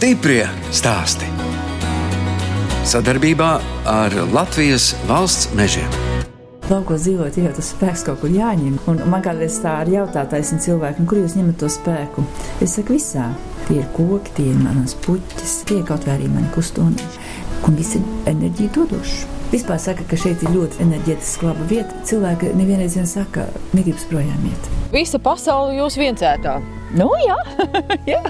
Stiprie stāsti. Sadarbībā ar Latvijas valsts mežiem. Laukos dzīvojot, jau tas spēks kaut kur jāņem. Un man kādreiz tā ir jautātais cilvēkam, kur jūs ņemat to spēku. Es saku, visā. Tie ir koki, tie ir manas puķis, tie ir kaut vai arī mani kustoni. Un viss ir enerģija dodošs. Vispār saka, ka šeit ir ļoti enerģētiski laba vieta. Cilvēki nevienreiz vien saka, negribas projām iet. Visa pasaule jūs viencētā. Nu, jā, jā.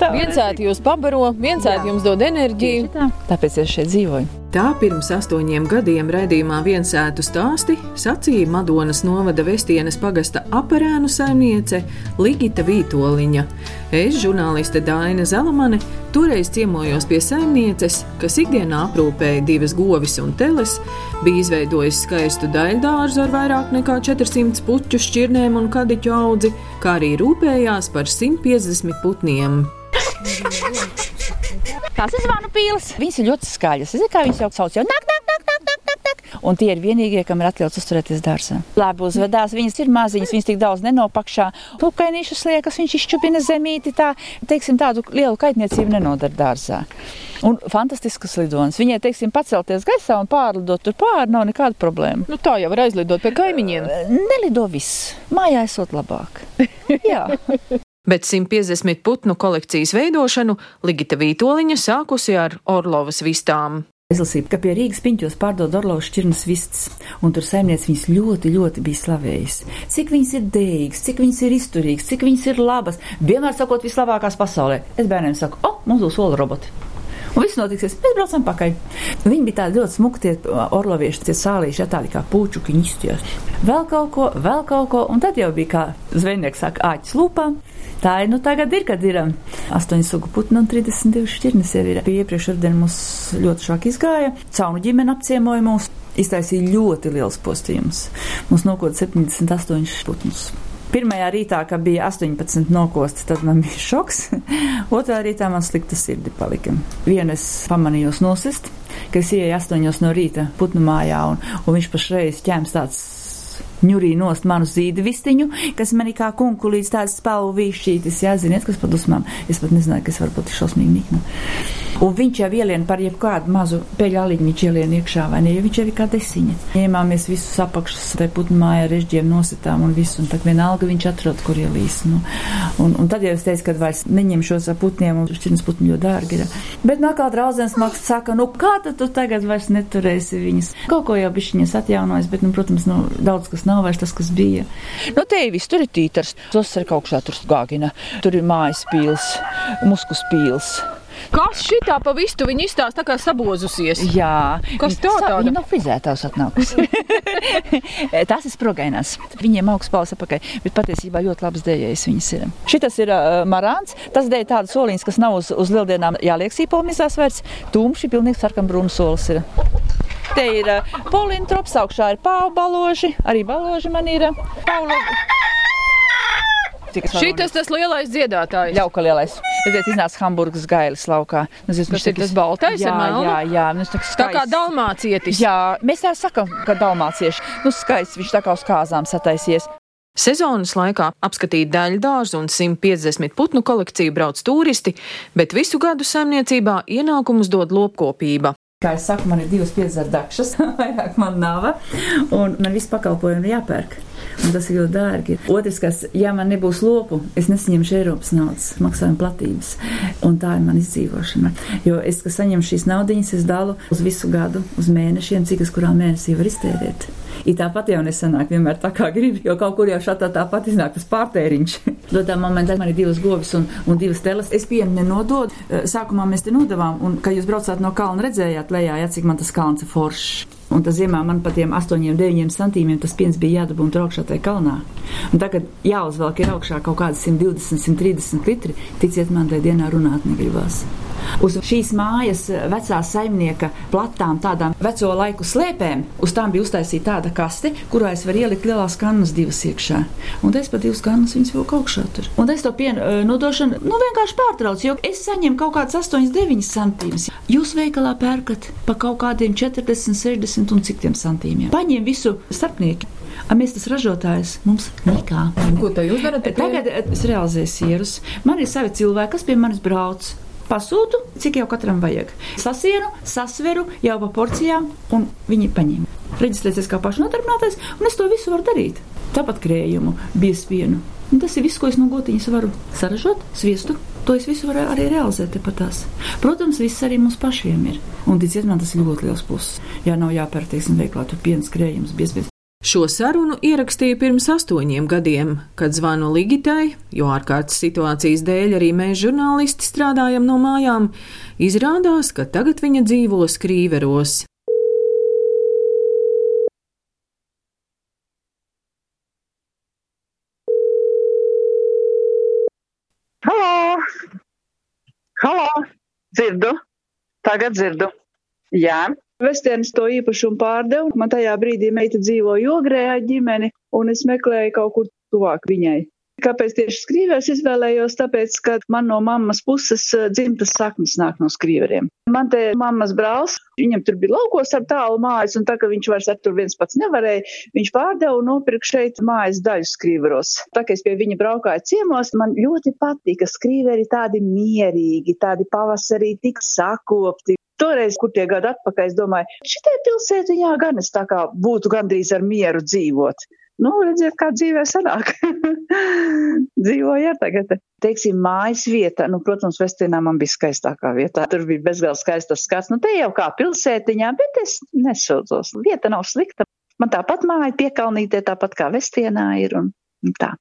tā Viencēti jūs pabaro, viencēti jums dod enerģiju. Tā. Tāpēc es šeit dzīvoju. Tā pirms astoņiem gadiem raidījumā viensētu stāsti sacīja Madonas novada Vestienes pagasta aparēnu saimniece Ligita Vītoliņa. Es, žurnāliste Daina Zelamane, toreiz ciemojos pie saimnieces, kas ikdienā aprūpēja divas govis un teles, bija izveidojis skaistu daļdārzu ar vairāk nekā 400 puķu šķirnēm un kadiķu audzi, kā arī rūpējās par 150 putniem. Tās ir zvanu pīles. Viņas ir ļoti skaļas. Es zinu, kā viņas jau sauc. Jau nāk, nāk, nāk, nāk, nāk, nāk, nāk. Un tie ir vienīgie, kam ir atļauts uzturēties dārzā. Labi uzvedās, viņas ir maziņas, viņas tik daudz nenopakšā. Pukainīšas liekas, viņš izčupina zemīti, tā, teiksim, tādu lielu kaitniecību nenodara dārzā. Un fantastiskas lidonas. Viņai, teiksim, pacelties gaisā un pārlidot tur pāri, nav nekāda problēma. Nu, tā jau var aizlidot pie kaimiņiem. Nelido viss. Mājā esot labāk. Jā. Bet 150 putnu kolekcijas veidošanu Ligita Vītoliņa sākusi ar Orlovas vistām. Es lasīju, ka pie Rīgas piņķos pārdod Orlovas šķirnes vistas, un tur saimnieks viņas ļoti, ļoti bija slavējis. Cik viņas ir dēļas, cik viņas ir izturīgas, cik viņas ir labas, vienmēr sakot, vislabākās pasaulē. Es bērniem saku, o, mums būs olu roboti. Un viss notiksies, mēs braucam pakaļ. Viņi bija tādi ļoti smuki, tie orlovieši, tie sālīši, ja tādi kā pučuki izties. Vēl kaut ko, vēl kaut ko, un tad jau bija kā zvejnieks saka, āķis lūpā. Tā ir, nu tagad ir, kad ir um, 8 sugu putnu un 32 šķirnes jau ir. Pie iepriekš rudenī mums ļoti šāk izgāja, caunu ģimeni apciemoja mūs, iztaisīja ļoti liels postījums. Mums nokot 78 putnus. Pirmajā rītā, kad bija 18 nokosti, tad man bija šoks. Otrā rītā man slikta sirdi palika. Vienu es pamanīju nosist, ka es ieeju 8 no rīta putnu mājā, un, un viņš pašreiz ķēms tāds ņurī nost manu zīdi vistiņu, kas manī kā kunkulīts tāds spalvu vīšķītis, jā, ziniet, kas pat uzmām. Es pat nezināju, kas var būt šausmīgi nikna. Un viņš jau ielien par jebkādu mazu peļāliņu, viņš ielien iekšā, vai ne, jo viņš jau ir kā desiņa. Ņēmāmies visus apakšus, te putnu mājā režģiem nositām un visu, un tad vienalga viņš atrod, kur ielīs. Nu. Un, un tad jau es teicu, ka vairs neņemšos ar putniem, un šķirnes putni ļoti dārgi ir. Bet nākā draudzens mākslas saka, nu kā tad tu tagad vairs neturēsi viņas? Kaut ko jau bišķiņas atjaunojas, bet, nu, protams, nu, daudz kas nav vairs tas, kas bija. Nu, te ir viss, tur ir tītars, tos ir kaut kā tur gāgina, tur ir mājas pīls, muskus pīls. Kas šitā pa vistu viņa izstāsta tā kā sabozusies? Jā, Kas tā tāda? Viņa nav frizētājs atnākusi. Tas ir sprogainās. Viņiem augsts pals apakaļ, bet patiesībā ļoti labs dējējs viņas ir. Šitas ir uh, marāns, tas dēļ tāda soliņas, kas nav uz, uz lieldienām jāliek sīpolmizās vairs. Tumši, pilnīgi sarkanbrūnu solis ir. Te ir uh, polintrops, augšā ir pāvu baloži, arī baloži man ir. uh, Paula... Varu Šitas tas lielais dziedātājs. Ļauka lielais. Redziet, iznāca Hamburgas gailis laukā. Nu, zinu, Tas ir tas baltais jā, jā, jā, nu, tā, Tā kā dalmācietis. Jā, mēs tā sakām, ka dalmācieši. Nu, skaists viņš tā kā uz kāzām sataisies. Sezonas laikā apskatīt daļu dārzu un 150 putnu kolekciju brauc turisti, bet visu gadu saimniecībā ienākumus dod lopkopība. Kā jau saku, man ir divas piedzerdakšas, vairāk man nav, un man viss pakalpojumi jāpērk. Un tas ir ļoti dārgi. Otrs, kas, ja man nebūs lopu, es nesaņemšu Eiropas naudas maksājuma platības. Un tā ir mana izdzīvošana. Jo es, kas saņemu šīs naudiņas, es dalu uz visu gadu, uz mēnešiem, cik es kurā mēnesī var iztērēt. I tāpat jau nesanāk vienmēr tā kā gribi, jo kaut kur jau šādā tāpat iznāk tas pārtēriņš. Dotā momentā man ir divas govis un, un divas teles. Es pienu nenododu. Sākumā mēs te nodavām, un, kad jūs braucāt no kalna, redzējāt lejā, ja cik man tas kalns ir foršs. Un tas ziemā man pa tiem 8, 9 centīmiem tas piens bija jādabūna tur augšā tajā kalnā. Un tagad jāuzvelk ir augšā kaut kādi 120, 130 litri. Ticiet man, tajā dienā runāt negribas. Uz šīs mājas vecā saimnieka platām, tādām veco laiku slēpēm, uz tām bija uztaisīta tāda kaste, kurā es varu ielikt lielās kannas divas iekšā. Un es pat divas kannas viņas vēl augšā tur. Un es to pienu uh, nodošanu, nu vienkārši pārtraucu, jo es saņemu kaut kādas 8, 9 centīmus. Jūs veikalā pērkat pa kaut kādiem 40, 60 un cik tiem centīmiem. Paņem visu starpnieki. A mēs tas ražotājs mums nekā. Ko tā jūs darat? Tagad es realizēju sierus. Man ir savi cilvēki, kas pie manis brauc. Pasūtu, cik jau katram vajag. Sasienu, sasveru jau pa porcijām, un viņi paņem. Reģistrēties kā pašnodarbinātais, un es to visu varu darīt. Tāpat krējumu, biespienu. Un tas ir viss, ko es no gotiņas varu saražot, sviestu. To es visu varu arī realizēt patās. Protams, viss arī mums pašiem ir. Un, ticiet man, tas ir ļoti liels pluss. Jā, nav jāpērk, teiksim, veiklā tur piens, krējums, biespiens. Šo sarunu ierakstīja pirms astoņiem gadiem, kad zvanu Ligitai, jo ārkārtas situācijas dēļ arī mēs žurnālisti strādājam no mājām. Izrādās, ka tagad viņa dzīvo skrīveros. Halo! Halo! Dzirdu! Tagad dzirdu! Jā! Vestienis to īpašumu pārdeva. Man tajā brīdī meita dzīvoja ogrējā ģimeni, un es meklēju kaut kur tuvāk viņai. Kāpēc tieši skrīvers izvēlējos? Tāpēc, ka man no mammas puses eh, dzimtas saknes nāk no skrīveriem. Man te mammas brālis, viņam tur bija laukos ar tālu mājas, un tā, ka viņš vairs ar tur viens pats nevarēja, viņš pārdeva un nopirka šeit mājas daļu skrīveros. Tā kā es pie viņa braukāju ciemos, man ļoti patika skrīveri tādi mierīgi, tādi pavasarī tik sakopti, Toreiz, kur tie gadi atpakaļ, es domāju, šitai pilsētiņā gan es tā kā būtu gandrīz ar mieru dzīvot. Nu, redziet, kā dzīvē sanāk. Dzīvoju ar tagad. Teiksim, mājas vieta, nu, protams, Vestīnā man bija skaistākā vietā. Tur bija bezgalīgi skaistas skats. Nu, te jau kā pilsētiņā, bet es nesūdzos. Vieta nav slikta. Man tāpat māja piekalnītē, tāpat kā Vestienā ir un, un tā.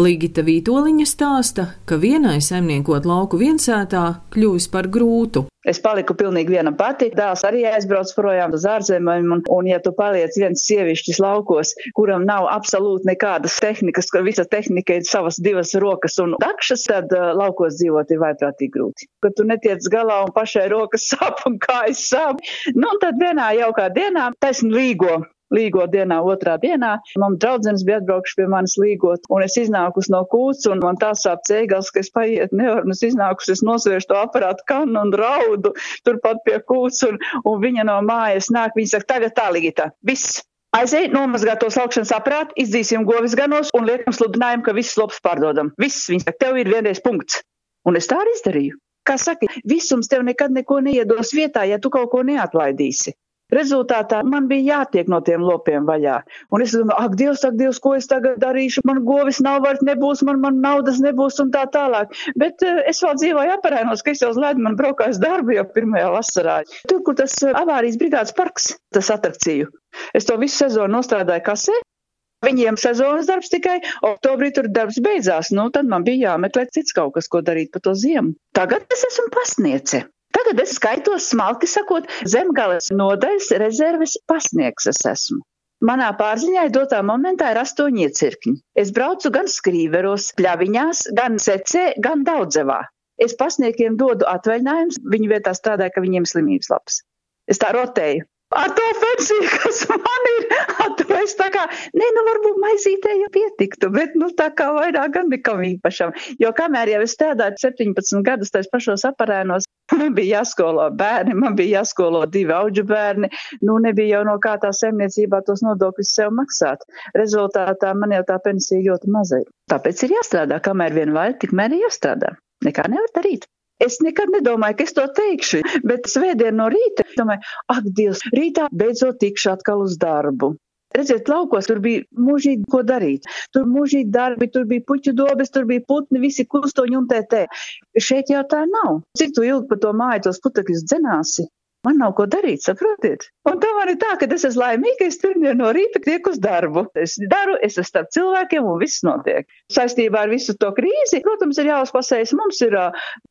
Ligita Vītoliņa stāsta, ka vienai saimniekot lauku viensētā kļuvis par grūtu. Es paliku pilnīgi viena pati. Dēls arī aizbrauc projām uz ārzemēm, un, un ja tu paliec viens sievišķis laukos, kuram nav absolūti nekādas tehnikas, ka visa tehnika ir savas divas rokas un dakšas, tad uh, laukos dzīvot ir vaiprātīgi grūti. Kad tu netiec galā un pašai rokas sāp un kājas sāp, nu tad vienā jaukā dienā taisn līgo līgo dienā, otrā dienā. Man draudzenes bija atbraukuši pie manis līgot, un es iznākus no kūts, un man tā sāp cēgals, ka es paiet nevaru, un es iznākus, es nosvēršu to aparātu kanu un raudu turpat pie kūts, un, un viņa no mājas nāk, viņa saka, tagad tā līgita, viss. Aizej, nomazgā tos augšanas aparātu, izdzīsim govis ganos un liekam sludinājumu, ka viss lops pārdodam. Viss, viņš saka, tev ir vienreiz punkts. Un es tā arī izdarīju. Kā saka, visums tev nekad neko neiedos vietā, ja tu kaut ko neatlaidīsi. Rezultātā man bija jātiek no tiem lopiem vaļā. Un es domāju, ak, Dievs, ak, Dievs, ko es tagad darīšu? Man govis nav vairs nebūs, man, man naudas nebūs un tā tālāk. Bet uh, es vēl dzīvoju aparēnos, ka es jau uz ledu man braukāju darbu jau pirmajā vasarā. Tur, kur tas uh, avārijas brigādes parks, tas atrakciju. Es to visu sezonu nostrādāju kasē, Viņiem sezonas darbs tikai oktobrī tur darbs beidzās. Nu, tad man bija jāmeklē cits kaut kas, ko darīt pa to ziemu. Tagad es esmu pasniece. Tagad es skaitos smalki sakot, zemgales nodaļas rezerves pasniegs es esmu. Manā pārziņā dotā momentā ir astoņi iecirkņi. Es braucu gan skrīveros, pļaviņās, gan secē, gan daudzevā. Es pasniegiem dodu atvaļinājumus, viņu vietā strādāju, ka viņiem slimības labs. Es tā rotēju ar to pensiju, kas man ir, to es tā kā, nē, nu varbūt maizītē jau pietiktu, bet nu tā kā vairāk gan nekam īpašam. Jo kamēr jau es strādāju 17 gadus tais pašos aparēnos, man bija jāskolo bērni, man bija jāskolo divi auģu bērni, nu nebija jau no kā tā saimniecībā tos nodokļus sev maksāt. Rezultātā man jau tā pensija ļoti maza ir. Tāpēc ir jāstrādā, kamēr vien var, tikmēr ir jāstrādā. Nekā nevar darīt. Es nekad nedomāju, ka es to teikšu, bet svētdien no rīta domāju, ak, Dievs, rītā beidzot tikšu atkal uz darbu. Redziet, laukos tur bija mūžīgi ko darīt. Tur mūžīgi darbi, tur bija puķu dobes, tur bija putni, visi kustoņi un tē tē. Šeit jau tā nav. Cik tu ilgi pa to māju tos putekļus dzenāsi? Man nav ko darīt, saprotiet? Un man ir tā, ka es esmu laimīga, es pirmdien no rīta tieku uz darbu. Es daru, es esmu starp cilvēkiem un viss notiek. Saistībā ar visu to krīzi, protams, ir jāuzpasējas. Mums ir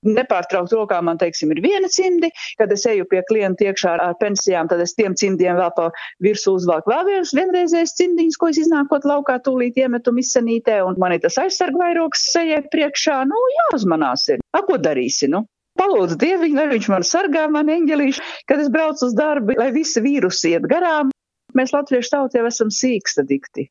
nepārtraukt rokā, man teiksim, ir viena cimdi. Kad es eju pie klienta iekšā ar pensijām, tad es tiem cimdiem vēl pa virsmu uzvalku vēl viens vienreizējs cimdiņš, ko es iznākot laukā tūlīt iemetu misanītē, un man ir tas aizsargvairoks sejai priekšā. Nu, jāuzmanās ir. A, ko darīsi, nu? Palūdzu Dieviņu, lai viņš man sargā, man eņģelīšu, kad es braucu uz darbu, lai visi vīrusi iet garām. Mēs latviešu tauti jau esam sīksta dikti.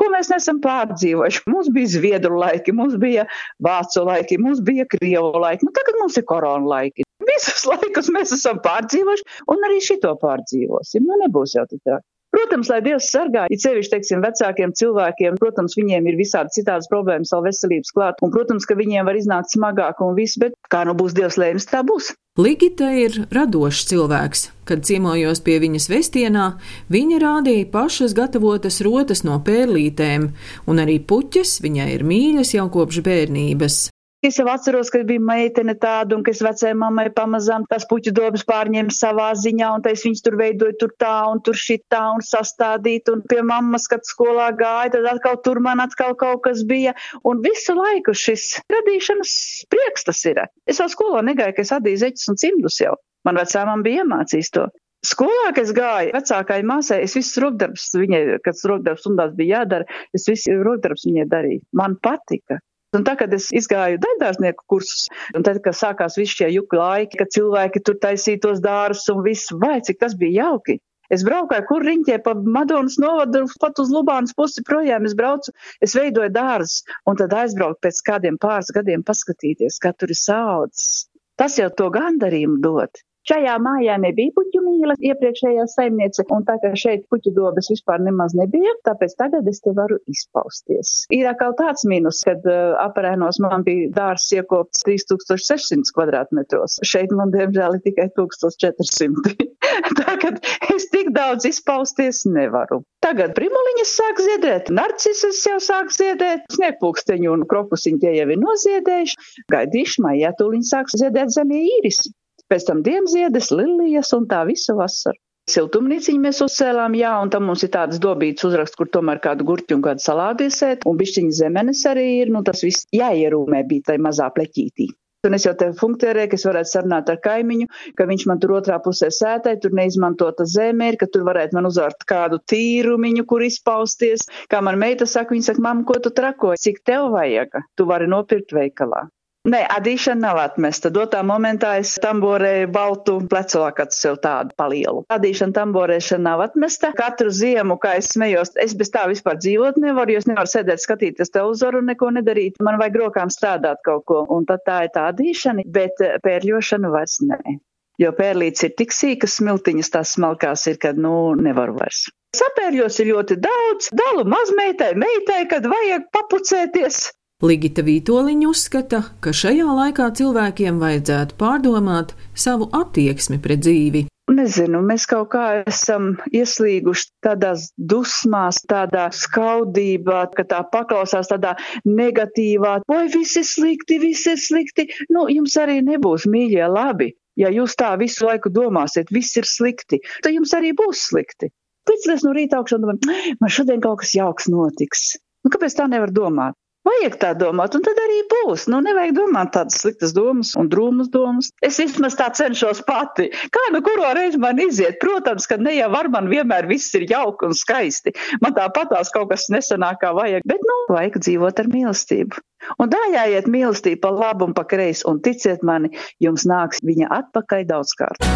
Ko mēs nesam pārdzīvojuši? Mums bija zviedru laiki, mums bija vācu laiki, mums bija krievu laiki, nu tagad mums ir korona laiki. Visus laikus mēs esam pārdzīvojuši un arī šito pārdzīvosim. Nu nebūs jau tik tā. Protams, lai Dievs sargā, it sevišķi, teiksim, vecākiem cilvēkiem, protams, viņiem ir visādi citādas problēmas savu veselības klāt, un, protams, ka viņiem var iznākt smagāk un viss, bet kā nu būs Dievs lēmis, tā būs. Ligita ir radošs cilvēks. Kad ciemojos pie viņas vestienā, viņa rādīja pašas gatavotas rotas no pērlītēm, un arī puķes viņai ir mīļas jau kopš bērnības. Es jau atceros, ka bija meitene tāda, un ka es vecajai mammai pamazām tās puķu dobas pārņēmu savā ziņā, un es viņas tur veidoju tur tā un tur šitā un sastādīt, un pie mammas, kad skolā gāja, tad atkal tur man atkal kaut kas bija, un visu laiku šis radīšanas prieks tas ir. Es vēl skolā negāju, ka es adīju zeķus un cimdus jau. Man vecā mamma bija iemācījis to. Skolā, kad es gāju, vecākai māsai, es visus rokdarbus viņai, kad rokdarbs stundās bija jādara, es visu rokdarbus viņai darīju. Man patika. Un tā, kad es izgāju daļdārznieku kursus, un tad, kad sākās visi šie juku laiki, kad cilvēki tur taisītos dārus un visu, vai cik tas bija jauki. Es braukāju, kur riņķē pa Madonas novadu, pat uz Lubānas pusi projām. Es braucu, es veidoju dārzus, un tad aizbraucu pēc kādiem pāris gadiem paskatīties, kā tur ir saudzes. Tas jau to gandarījumu dod. Šajā mājā nebija puķu mīla iepriekšējā saimniece, un tā kā šeit puķu dobas vispār nemaz nebija, tāpēc tagad es te varu izpausties. Ir atkal tāds mīnus, kad uh, aparēnos man bija dārs iekopts 3600 kvadrātmetros. Šeit man diemžēl ir tikai 1400. tā kā es tik daudz izpausties nevaru. Tagad primuliņas sāk ziedēt, narcises jau sāk ziedēt, sniegpūksteņu un krokusiņu tie jau ir noziedējuši. Gaidīšu maijā tūliņ sāks ziedēt zemie īrisi pēc tam diemziedes, lilijas un tā visu vasaru. Siltumnīciņu mēs uzcēlām, jā, un tam mums ir tādas dobītas uzraksts, kur tomēr kādu gurķu un kādu salātu iesēt, un bišķiņa zemenes arī ir, nu tas viss jāierūmē bija tai mazā pleķītī. Un es jau te funkcionēju, ka es varētu sarunāt ar kaimiņu, ka viņš man tur otrā pusē sētē, tur neizmantota zeme ir, ka tur varētu man uzvārt kādu tīrumiņu, kur izpausties. Kā man meita saka, viņa saka, mamma, ko tu trakoji, cik tev vajag, tu vari nopirkt veikalā. Nē, adīšana nav atmesta. Dotā momentā es tamborēju baltu plecolakatu sev tādu palielu. Adīšana tamborēšana nav atmesta. Katru ziemu, kā es smējos, es bez tā vispār dzīvot nevaru, jo es nevaru sēdēt skatīties televizoru un neko nedarīt. Man vajag rokām strādāt kaut ko, un tad tā ir tā adīšana, bet eh, pērļošana vairs nē. Jo pērlītes ir tik sīkas smiltiņas, tās smalkās ir, kad, nu, nevaru vairs. Sapērļos ir ļoti daudz, dalu mazmeitai, meitai, kad vajag papucēties. Ligita Vītoliņa uzskata, ka šajā laikā cilvēkiem vajadzētu pārdomāt savu attieksmi pret dzīvi. Nezinu, mēs kaut kā esam ieslīguši tādās dusmās, tādā skaudībā, ka tā paklausās tādā negatīvā, vai viss ir slikti, viss ir slikti. Nu, jums arī nebūs mīļie labi. Ja jūs tā visu laiku domāsiet, viss ir slikti, tad jums arī būs slikti. Pēc no rīta augšā domājam, man šodien kaut kas jauks notiks. Nu, kāpēc tā nevar domāt? Vajag tā domāt, un tad arī būs. Nu, nevajag domāt tādas sliktas domas un drūmas domas. Es vismaz tā cenšos pati. Kā nu kuro reizi man iziet? Protams, ka ne jau ar man vienmēr viss ir jauki un skaisti. Man tāpatās kaut kas nesanākā vajag, bet, nu, vajag dzīvot ar mīlestību. Un dājājiet mīlestību pa labu un pa kreisi, un ticiet mani, jums nāks viņa atpakaļ daudzkārt.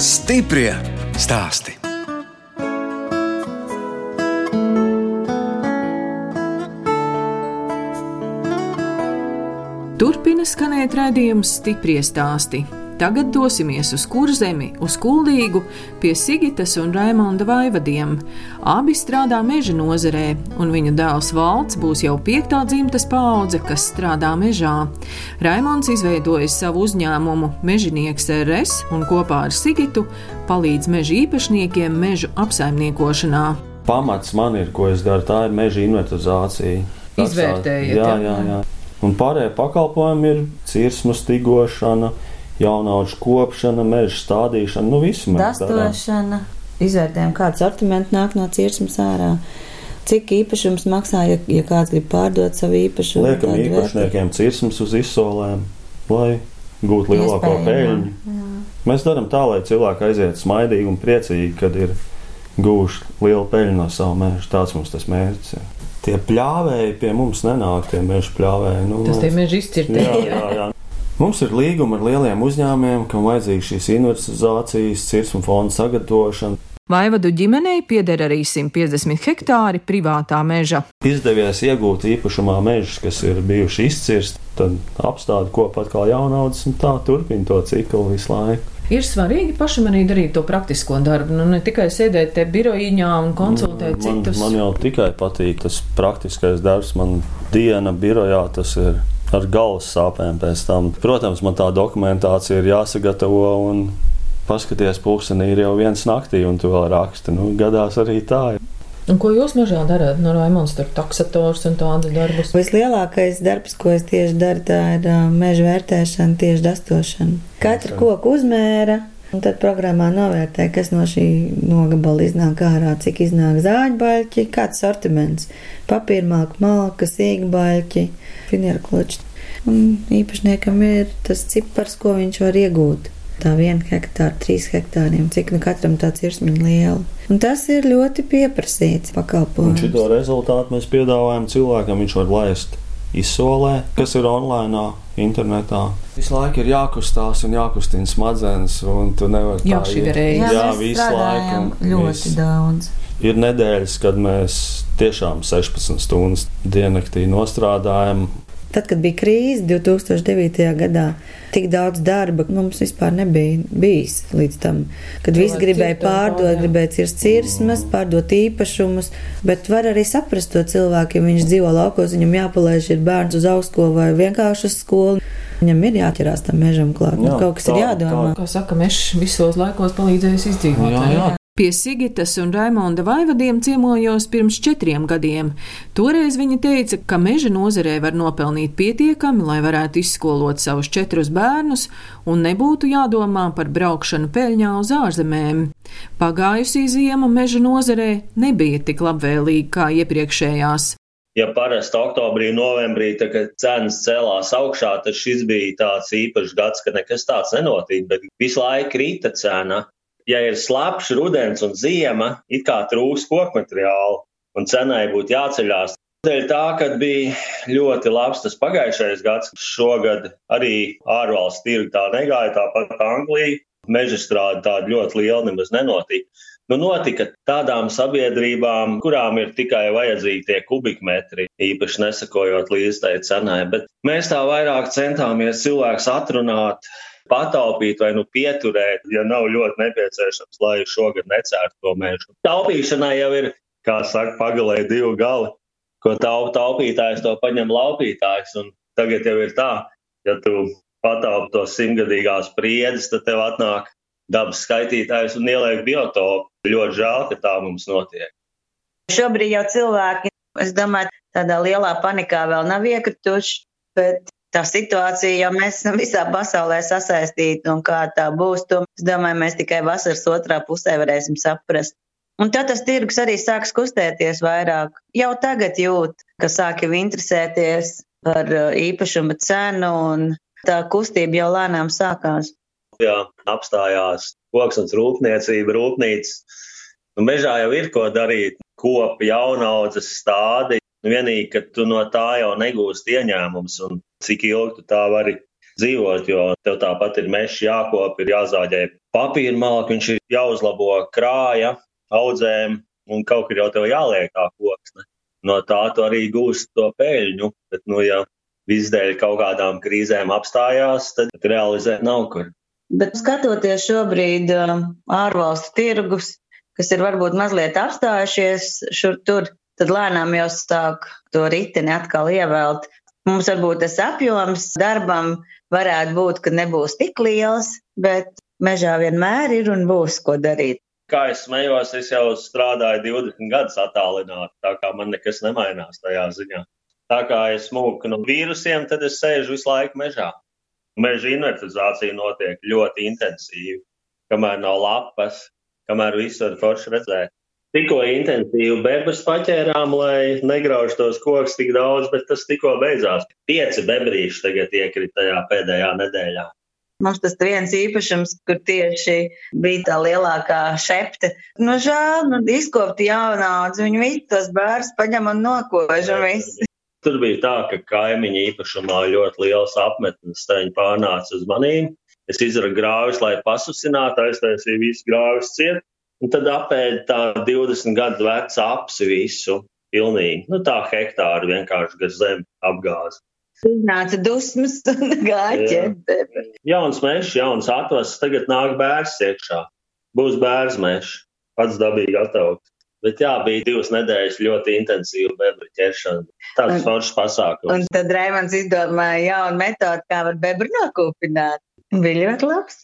Stiprie stāsti! Turpina skanēt redzējums stipri stāstī. Tagad dosimies uz kurzemi, uz kuldīgu, pie Sigitas un Raimonda vaivadiem. Abi strādā meža nozarē, un viņu dēls Valts būs jau piektā dzimtas paudze, kas strādā mežā. Raimonds izveidojis savu uzņēmumu Mežinieks RS un kopā ar Sigitu palīdz meža īpašniekiem mežu apsaimniekošanā. Pamats man ir, ko es daru, tā ir meža inventarizācija. Izvērtējiet, jā, jā, jā. Un pārējie pakalpojumi ir cirsmu stigošana, jaunauģu kopšana, meža stādīšana, nu visu mēs Dastošana, izvērtējam, kāds sortiments nāk no cirsmas ārā. Cik īpašums maksā, ja, ja kāds grib pārdot savu īpašumu? Liekam īpašniekiem cirsmas uz izsolēm, lai gūtu lielāko peļņu. Mēs darām tā, lai cilvēki aiziet smaidīgi un priecīgi, kad ir gūši lielu peļņu no savu meža. Tāds mums tas mērķis ir tie pļāvēji pie mums nenāk, tie meža pļāvēji. Nu, Tas tie meža izcirtēji. Jā, jā, jā. Mums ir līguma ar lieliem uzņēmumiem, kam vajadzīga šīs investizācijas, cirsmu fonda sagatavošana. Vaivadu ģimenei pieder arī 150 hektāri privātā meža. Izdevies iegūt īpašumā mežus, kas ir bijuši izcirsti, tad apstādi kopā atkal jaunaudzes un tā turpina to ciklu visu laiku. Ir svarīgi pašam arī darīt to praktisko darbu, nu ne tikai sēdēt te birojiņā un konsultēt man, citus. Man jau tikai patīk tas praktiskais darbs, man diena birojā tas ir ar galvas sāpēm pēc tam. Protams, man tā dokumentācija ir jāsagatavo un paskaties, pulkstenī ir jau viens naktī, un tu vēl raksti. Nu, gadās arī tā. Un ko jūs mežā darāt? No Raimons tur taksators un tādas darbus. Vislielākais darbs, ko es tieši daru, tā ir meža vērtēšana, tieši dastošana. Katru koku uzmēra. Un tad programmā novērtē, kas no šī nogabala iznāk ārā, cik iznāk zāģbaļķi, kāds sortiments, papīra malka, malka, sīkbaļķi, finierkloči. Un īpašniekam ir tas cipars, ko viņš var iegūt tā viena hektāra, trīs hektāriem, cik nu katram tāds ir smiņa liela. Un tas ir ļoti pieprasīts pakalpojums. Un šo rezultātu mēs piedāvājam cilvēkam, viņš var laist izsolē, kas ir online, internetā. Visu laiku ir jākustās un jākustina smadzenes, un tu nevari jā, tā iet. Jā, jā visu laiku. Ļoti visu. daudz. Ir nedēļas, kad mēs tiešām 16 stundas diennaktī nostrādājam, Tad, kad bija krīze 2009. gadā, tik daudz darba mums vispār nebija bijis līdz tam, kad visi gribēja pārdot, gribēja cirst cirsmas, pārdot īpašumus, bet var arī saprast to cilvēku, ja viņš dzīvo laukos, viņam jāpalaiž ir bērns uz augstskolu vai vienkārši uz skolu. Viņam ir jāķerās tam mežam klāt. Nu, jā, kaut kas tā, ir jādomā. Tā. Kā saka, mežs visos laikos palīdzējis izdzīvot. Jā, jā. Pie Sigitas un Raimonda Vaivadiem ciemojos pirms četriem gadiem. Toreiz viņa teica, ka meža nozarē var nopelnīt pietiekami, lai varētu izskolot savus četrus bērnus un nebūtu jādomā par braukšanu peļņā uz ārzemēm. Pagājusī ziema meža nozarē nebija tik labvēlīga kā iepriekšējās. Ja parasti oktobrī, novembrī, kad cenas cēlās augšā, tad šis bija tāds īpašs gads, ka nekas tāds nenotika, bet visu laiku krita cena ja ir slapjš rudens un ziema, it kā trūks koku materiālu un cenai būtu jāceļās. Dēļ tā, ka bija ļoti labs tas pagājušais gads, šogad arī ārvalstu tirgi tā negāja, tāpat Anglija. Meža strāde tāda ļoti liela nemaz nenotika. Nu, notika tādām sabiedrībām, kurām ir tikai vajadzīgi tie kubikmetri, īpaši nesakojot līdz tai cenai. Bet mēs tā vairāk centāmies cilvēks atrunāt, pataupīt vai nu pieturēt, ja nav ļoti nepieciešams, lai šogad necērtu to mežu. Taupīšanai jau ir, kā saka, pagalē divi gali. Ko taup, taupītājs, to paņem laupītājs. Un tagad jau ir tā, ja tu pataupi tos simtgadīgās priedes, tad tev atnāk dabas skaitītājs un ieliek biotopu. Ļoti žēl, ka tā mums notiek. Šobrīd jau cilvēki, es domāju, tādā lielā panikā vēl nav iekrituši, bet tā situācija, jo mēs esam visā pasaulē sasaistīti un kā tā būs, to es domāju, mēs tikai vasaras otrā pusē varēsim saprast. Un tad tas tirgus arī sāks kustēties vairāk. Jau tagad jūt, ka sāk jau interesēties par uh, īpašuma cenu un tā kustība jau lēnām sākās. Jā, apstājās koksnes rūpniecība, rūpnīca. Nu, mežā jau ir ko darīt, kopi jaunaudzes stādi. Vienīgi, ka tu no tā jau negūst ieņēmums. Un cik ilgi tu tā vari dzīvot, jo tev tāpat ir mežs jākop, ir jāzāģē papīra malka, viņš ir jāuzlabo krāja, audzēm, un kaut kur jau tev jāliek kā koks. Ne? No tā tu arī gūsi to peļņu, bet, nu, ja viss dēļ kaut kādām krīzēm apstājās, tad realizēt nav kur. Bet skatoties šobrīd um, ārvalstu tirgus, kas ir varbūt mazliet apstājušies šur tur, tad lēnām jau sāk to riteni atkal ievelt. Mums varbūt tas apjoms darbam varētu būt, ka nebūs tik liels, bet mežā vienmēr ir un būs ko darīt. Kā es smējos, es jau strādāju 20 gadus attālināti, tā kā man nekas nemainās tajā ziņā. Tā kā es mūku no vīrusiem, tad es sēžu visu laiku mežā. Meža invertizācija notiek ļoti intensīvi, kamēr nav lapas, kamēr visu var forši redzēt tikko intensīvi bebrus paķērām, lai negrauž tos kokus tik daudz, bet tas tikko beidzās. Pieci bebrīši tagad iekrita tajā pēdējā nedēļā. Mums tas viens īpašums, kur tieši bija tā lielākā šepte. Nu, žēl, nu, izkopti jaunādzi, viņi visi tos bērns paņem un nokož un viss. Tur bija tā, ka kaimiņa īpašumā ļoti liels apmetnes, tā viņi pārnāca uz manīm. Es izraku grāvis, lai pasusinātu, aiztaisīju visu grāvis ciet Un tad apēda tā 20 gadu veca apsi visu, pilnīgi. Nu, tā hektāru vienkārši gar zemi apgāza. Iznāca dusmas un gāja. Jauns mežs, jauns atvases, tagad nāk bērns iekšā. Būs bērns mežs, pats dabīgi attaukt. Bet jā, bija divas nedēļas ļoti intensīva bebra ķeršana. Tāds foršs pasākums. Un tad Raimons izdomāja jaunu metodu, kā var bebru nokūpināt. Bija ļoti labs.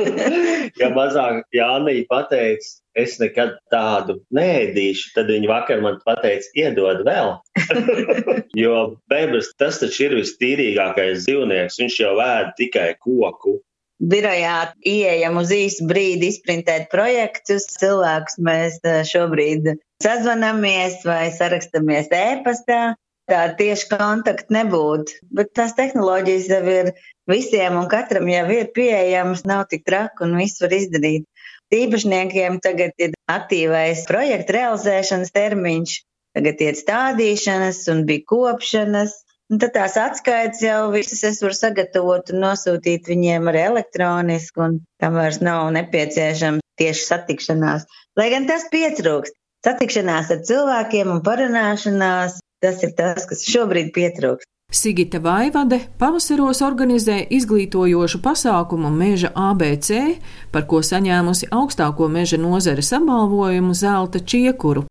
ja mazāk Jānija pateica, es nekad tādu nēdīšu, tad viņa vakar man pateica, iedod vēl. jo bebras tas taču ir vistīrīgākais dzīvnieks, viņš jau vēd tikai koku birojā ieejam uz īsu brīdi izprintēt projektus. Cilvēkus mēs eh, šobrīd sazvanamies vai sarakstamies e-pastā. Tā tieši kontakta nebūtu, bet tās tehnoloģijas jau ir visiem un katram jau ir pieejams, nav tik traki un viss var izdarīt. Īpašniekiem tagad ir aktīvais projekta realizēšanas termiņš, tagad ir stādīšanas un bija kopšanas, Un tad tās atskaites jau visas es varu sagatavot un nosūtīt viņiem arī elektroniski, un tam vairs nav nepieciešama tieši satikšanās. Lai gan tas pietrūkst. Satikšanās ar cilvēkiem un parunāšanās, tas ir tas, kas šobrīd pietrūkst. Sigita Vaivade pavasaros organizē izglītojošu pasākumu Meža ABC, par ko saņēmusi augstāko meža nozares apbalvojumu zelta čiekuru.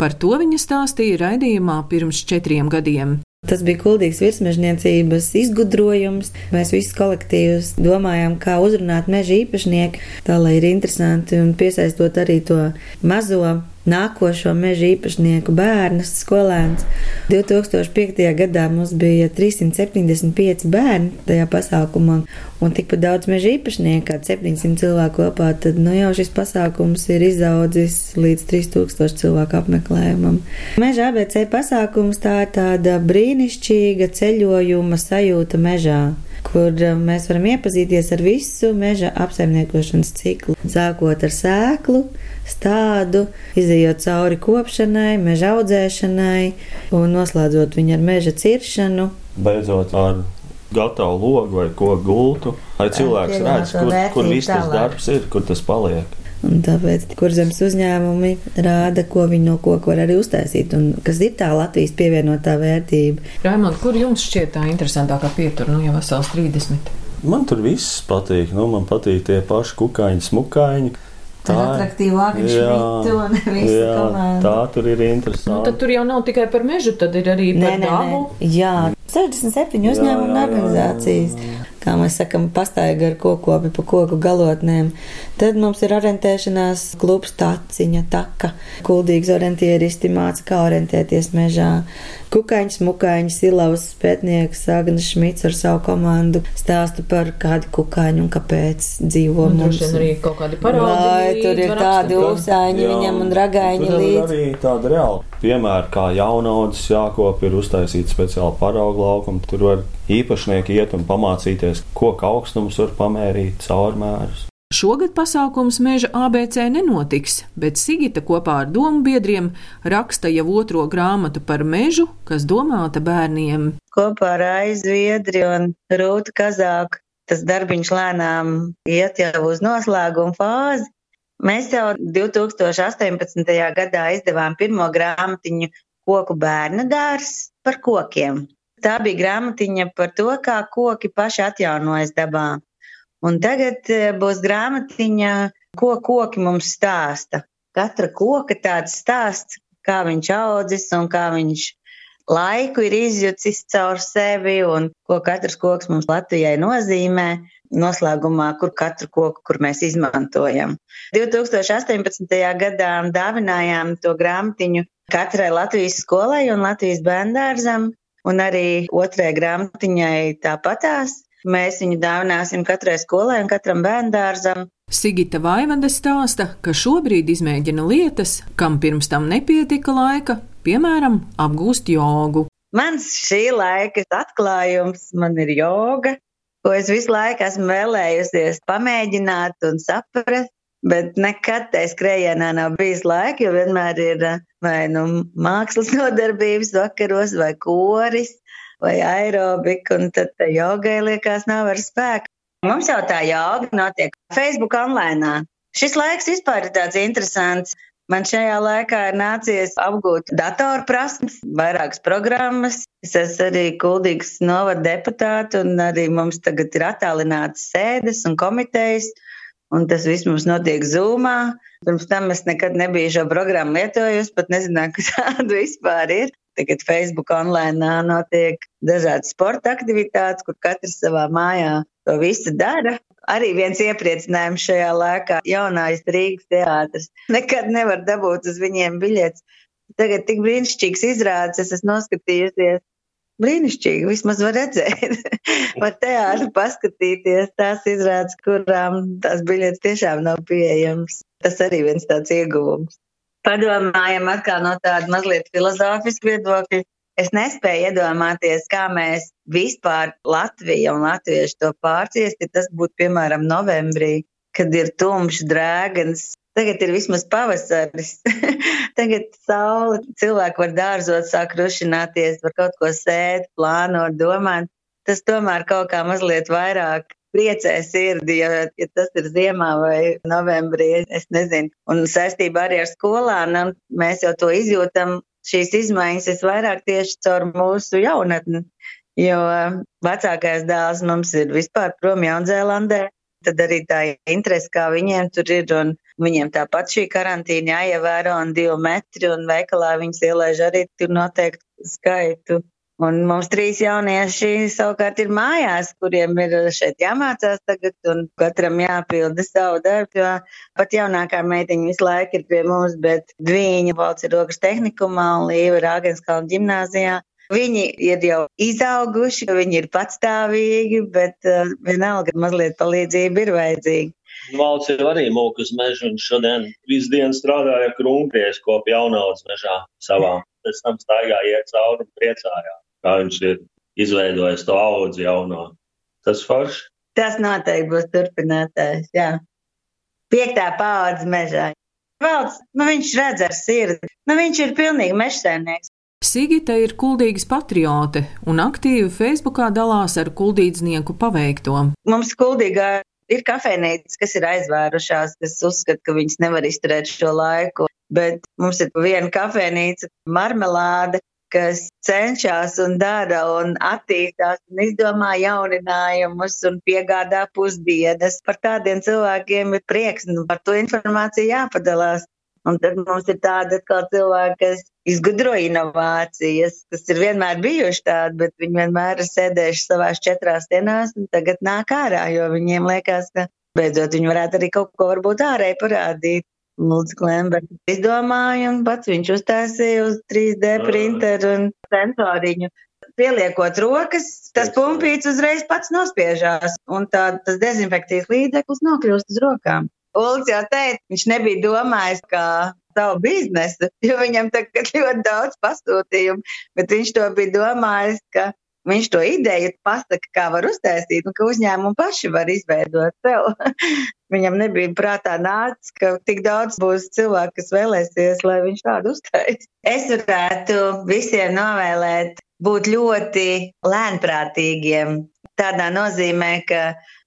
Par to viņa stāstīja raidījumā pirms četriem gadiem. Tas bija kuldīgs virsmežniecības izgudrojums. Mēs visi kolektīvs domājām, kā uzrunāt meža īpašnieku, tā lai ir interesanti un piesaistot arī to mazo nākošo meža īpašnieku bērnus, skolēnus. 2005. gadā mums bija 375 bērni tajā pasākumā, un tikpat daudz meža īpašnieku, kā 700 cilvēku kopā. Tad nu, jau šis pasākums ir izaudzis līdz 3000 cilvēku apmeklējumam. Meža ABC pasākums tā ir tāda brīnišķīga ceļojuma sajūta mežā kur mēs varam iepazīties ar visu meža apsaimniekošanas ciklu. Sākot ar sēklu, stādu, izējot cauri kopšanai, meža audzēšanai un noslēdzot viņu ar meža ciršanu. Beidzot ar gatavu logu vai ko gultu, lai cilvēks redz, kur, kur viss tas darbs ir, kur tas paliek. Un tāpēc kurzemes uzņēmumi rāda, ko viņi no koka var arī uztaisīt, un kas ir tā Latvijas pievienotā vērtība. Raimond, kur jums šķiet tā interesantākā pietura, nu jau vesels 30? Man tur viss patīk. Nu, man patīk tie paši kukaiņi, smukaiņi. Tā ir attraktīvāka švita un visu jā, komandu. Tā tur ir interesanti. Nu, tad tur jau nav tikai par mežu, tad ir arī par nē, dabu. Nē, nē. Jā, 67 uzņēmumu un organizācijas. Jā, jā, jā kā mēs sakam, pastaiga ar kokopi pa koku galotnēm. Tad mums ir orientēšanās klubs taciņa, taka, kuldīgs orientieristi māca, kā orientēties mežā. Kukaiņš, mukaiņš, silavas pētnieks Agnes Šmits ar savu komandu stāsta par kādu kukaiņu un kāpēc dzīvo un mums. Tur arī kaut kādi parādi. Vai tur ir tādi uzsāņi viņam un ragaiņi līdz. Tur arī tāda reāla piemēra, kā jaunaudzis jākop ir uztaisīts speciāli paraugu laukumu. Tur var īpašnieki iet un pamācīties, koka augstums var pamērīt, caurmērus. Šogad pasākums Meža ABC nenotiks, bet Sigita kopā ar domu biedriem raksta jau otro grāmatu par mežu, kas domāta bērniem. Kopā ar aizviedri un Rūtu Kazāku tas darbiņš lēnām iet jau uz noslēgumu fāzi. Mēs jau 2018. gadā izdevām pirmo grāmatiņu koku bērnu dārs par kokiem. Tā bija grāmatiņa par to, kā koki paši atjaunojas dabā. Un tagad e, būs grāmatiņa, ko koki mums stāsta. Katra koka tāds stāsts, kā viņš audzis un kā viņš laiku ir izjucis caur sevi un ko katrs koks mums Latvijai nozīmē. Noslēgumā, kur katru koku, kur mēs izmantojam. 2018. gadā dāvinājām to grāmatiņu katrai Latvijas skolai un Latvijas bērndārzam, un arī otrai grāmatiņai tāpatās. Mēs viņu dāvināsim katrai skolai un katram bērndārzam. Sigita Vaivande stāsta, ka šobrīd izmēģina lietas, kam pirms tam nepietika laika, piemēram, apgūst jogu. Mans šī laika atklājums man ir joga, ko es visu laiku esmu vēlējusies pamēģināt un saprast. Bet nekad tajā skrējienā nav bijis laika, jo vienmēr ir vai nu mākslas nodarbības vakaros, vai koris, vai aerobika, un tad jogai liekas nav ar spēku. Mums jau tā joga notiek Facebook online. Šis laiks vispār ir tāds interesants. Man šajā laikā ir nācies apgūt datoru prasmes, vairākas programmas. Es esmu arī kuldīgs novada deputāts, un arī mums tagad ir attālinātas sēdes un komitejas, un tas viss mums notiek Zoomā. Pirms tam es nekad nebiju šo programmu lietojusi, pat nezināju, kas tāda vispār ir. Tagad Facebook online notiek dažādas sporta aktivitātes, kur katrs savā mājā to visu dara arī viens iepriecinājums šajā laikā - jaunais Rīgas teātris. Nekad nevar dabūt uz viņiem biļetes. Tagad tik brīnišķīgs izrādes, es esmu noskatījusies. Brīnišķīgi, vismaz var redzēt, var teātri paskatīties tās izrādes, kurām tās biļetes tiešām nav pieejamas. Tas arī viens tāds ieguvums. Padomājam atkal no tāda mazliet filozofiska viedokļa Es nespēju iedomāties, kā mēs vispār Latviju un latviešu to pārciesti. Tas būtu, piemēram, novembrī, kad ir tumšs drēgans. Tagad ir vismaz pavasaris. Tagad saule, cilvēki var dārzot, sāk rušināties, var kaut ko sēt, plānot, domāt. Tas tomēr kaut kā mazliet vairāk priecē sirdi, ja, ja tas ir ziemā vai novembrī, es nezinu. Un saistībā arī ar skolām mēs jau to izjūtam šīs izmaiņas visvairāk tieši caur mūsu jaunatni. Jo vecākais dēls mums ir vispār prom Jaunzēlandē, tad arī tā interese, kā viņiem tur ir, un viņiem tāpat šī karantīna jāievēro, un divi metri, un veikalā viņas ielaiž arī tur noteiktu skaitu. Un mums trīs jaunieši savukārt ir mājās, kuriem ir šeit jāmācās tagad, un katram jāpilda savu darbu. Jo pat jaunākā meitiņa visu laiku ir pie mums, bet viņa valsts ir rokas tehnikumā un Līva ir Āgenskalna ģimnāzijā. Viņi ir jau izauguši, viņi ir patstāvīgi, bet uh, vienalga mazliet palīdzība ir vajadzīga. Valsts ir arī mūka uz mežu, un šodien visu dienu strādāja krūmpries kopā jaunaudzes mežā savā. Pēc tam staigāja iet cauri un priecājās kā viņš ir izveidojis to audzi jauno. Tas forši. Tas noteikti būs turpinātājs, jā. Piektā paudze mežā. Valds, nu viņš redz ar sirdi, nu viņš ir pilnīgi mežsēmnieks. Sigita ir kuldīgas patriote un aktīvi Facebookā dalās ar kuldīdznieku paveikto. Mums kuldīgā ir kafejnīcas, kas ir aizvērušās, kas uzskata, ka viņas nevar izturēt šo laiku. Bet mums ir viena kafejnīca, marmelāde, kas cenšas un dara un attīstās un izdomā jauninājumus un piegādā pusdienas. Par tādiem cilvēkiem ir prieks, un par to informāciju jāpadalās. Un tad mums ir tādi cilvēki, kas izgudro inovācijas, kas ir vienmēr bijuši tādi, bet viņi vienmēr ir sēdējuši savās četrās dienās un tagad nāk ārā, jo viņiem liekas, ka beidzot viņi varētu arī kaut ko varbūt ārēji parādīt. Lūdzu, Klemberts izdomāja un pats viņš uztaisīja uz 3D printeru un sensoriņu. Pieliekot rokas, tas pumpīts uzreiz pats nospiežās, un tā, tas dezinfekcijas līdzeklis nokļūst uz rokām. Ulds jau teica, viņš nebija domājis, kā savu biznesu, jo viņam tagad ļoti daudz pasūtījumu, bet viņš to bija domājis, ka viņš to ideju pasaka, kā var uztaisīt, un ka uzņēmumi paši var izveidot sev. Viņam nebija prātā nācis, ka tik daudz būs cilvēku, kas vēlēsies, lai viņš tādu uztais. Es varētu visiem novēlēt būt ļoti lēnprātīgiem. Tādā nozīmē, ka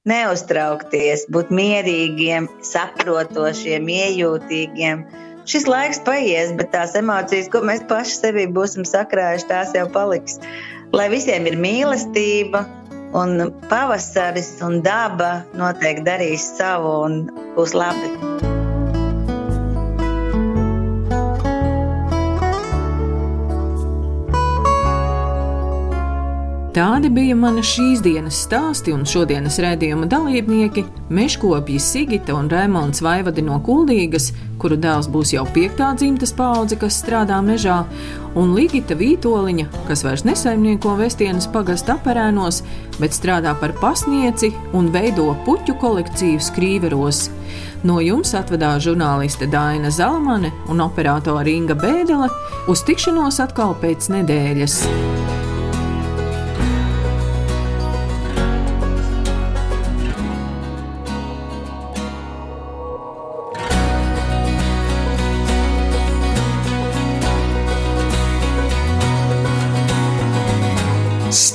neuztraukties, būt mierīgiem, saprotošiem, iejūtīgiem. Šis laiks paies, bet tās emocijas, ko mēs paši sevī būsim sakrājuši, tās jau paliks. Lai visiem ir mīlestība, Un pavasaris un daba noteikti darīs savu un būs labi. Tādi bija mana šīs dienas stāsti un šodienas rādījuma dalībnieki - Meškopji Sigita un Rēmons Vaivadi no Kuldīgas, kuru dēls būs jau piektā dzimtas paudze, kas strādā mežā, un Ligita Vītoliņa, kas vairs nesaimnieko Vestienas pagasta aparēnos, bet strādā par pasnieci un veido puķu kolekciju skrīveros. No jums atvedās žurnāliste Dāna Zalamane un operātore Inga Bēdele uz tikšanos atkal pēc nedēļas.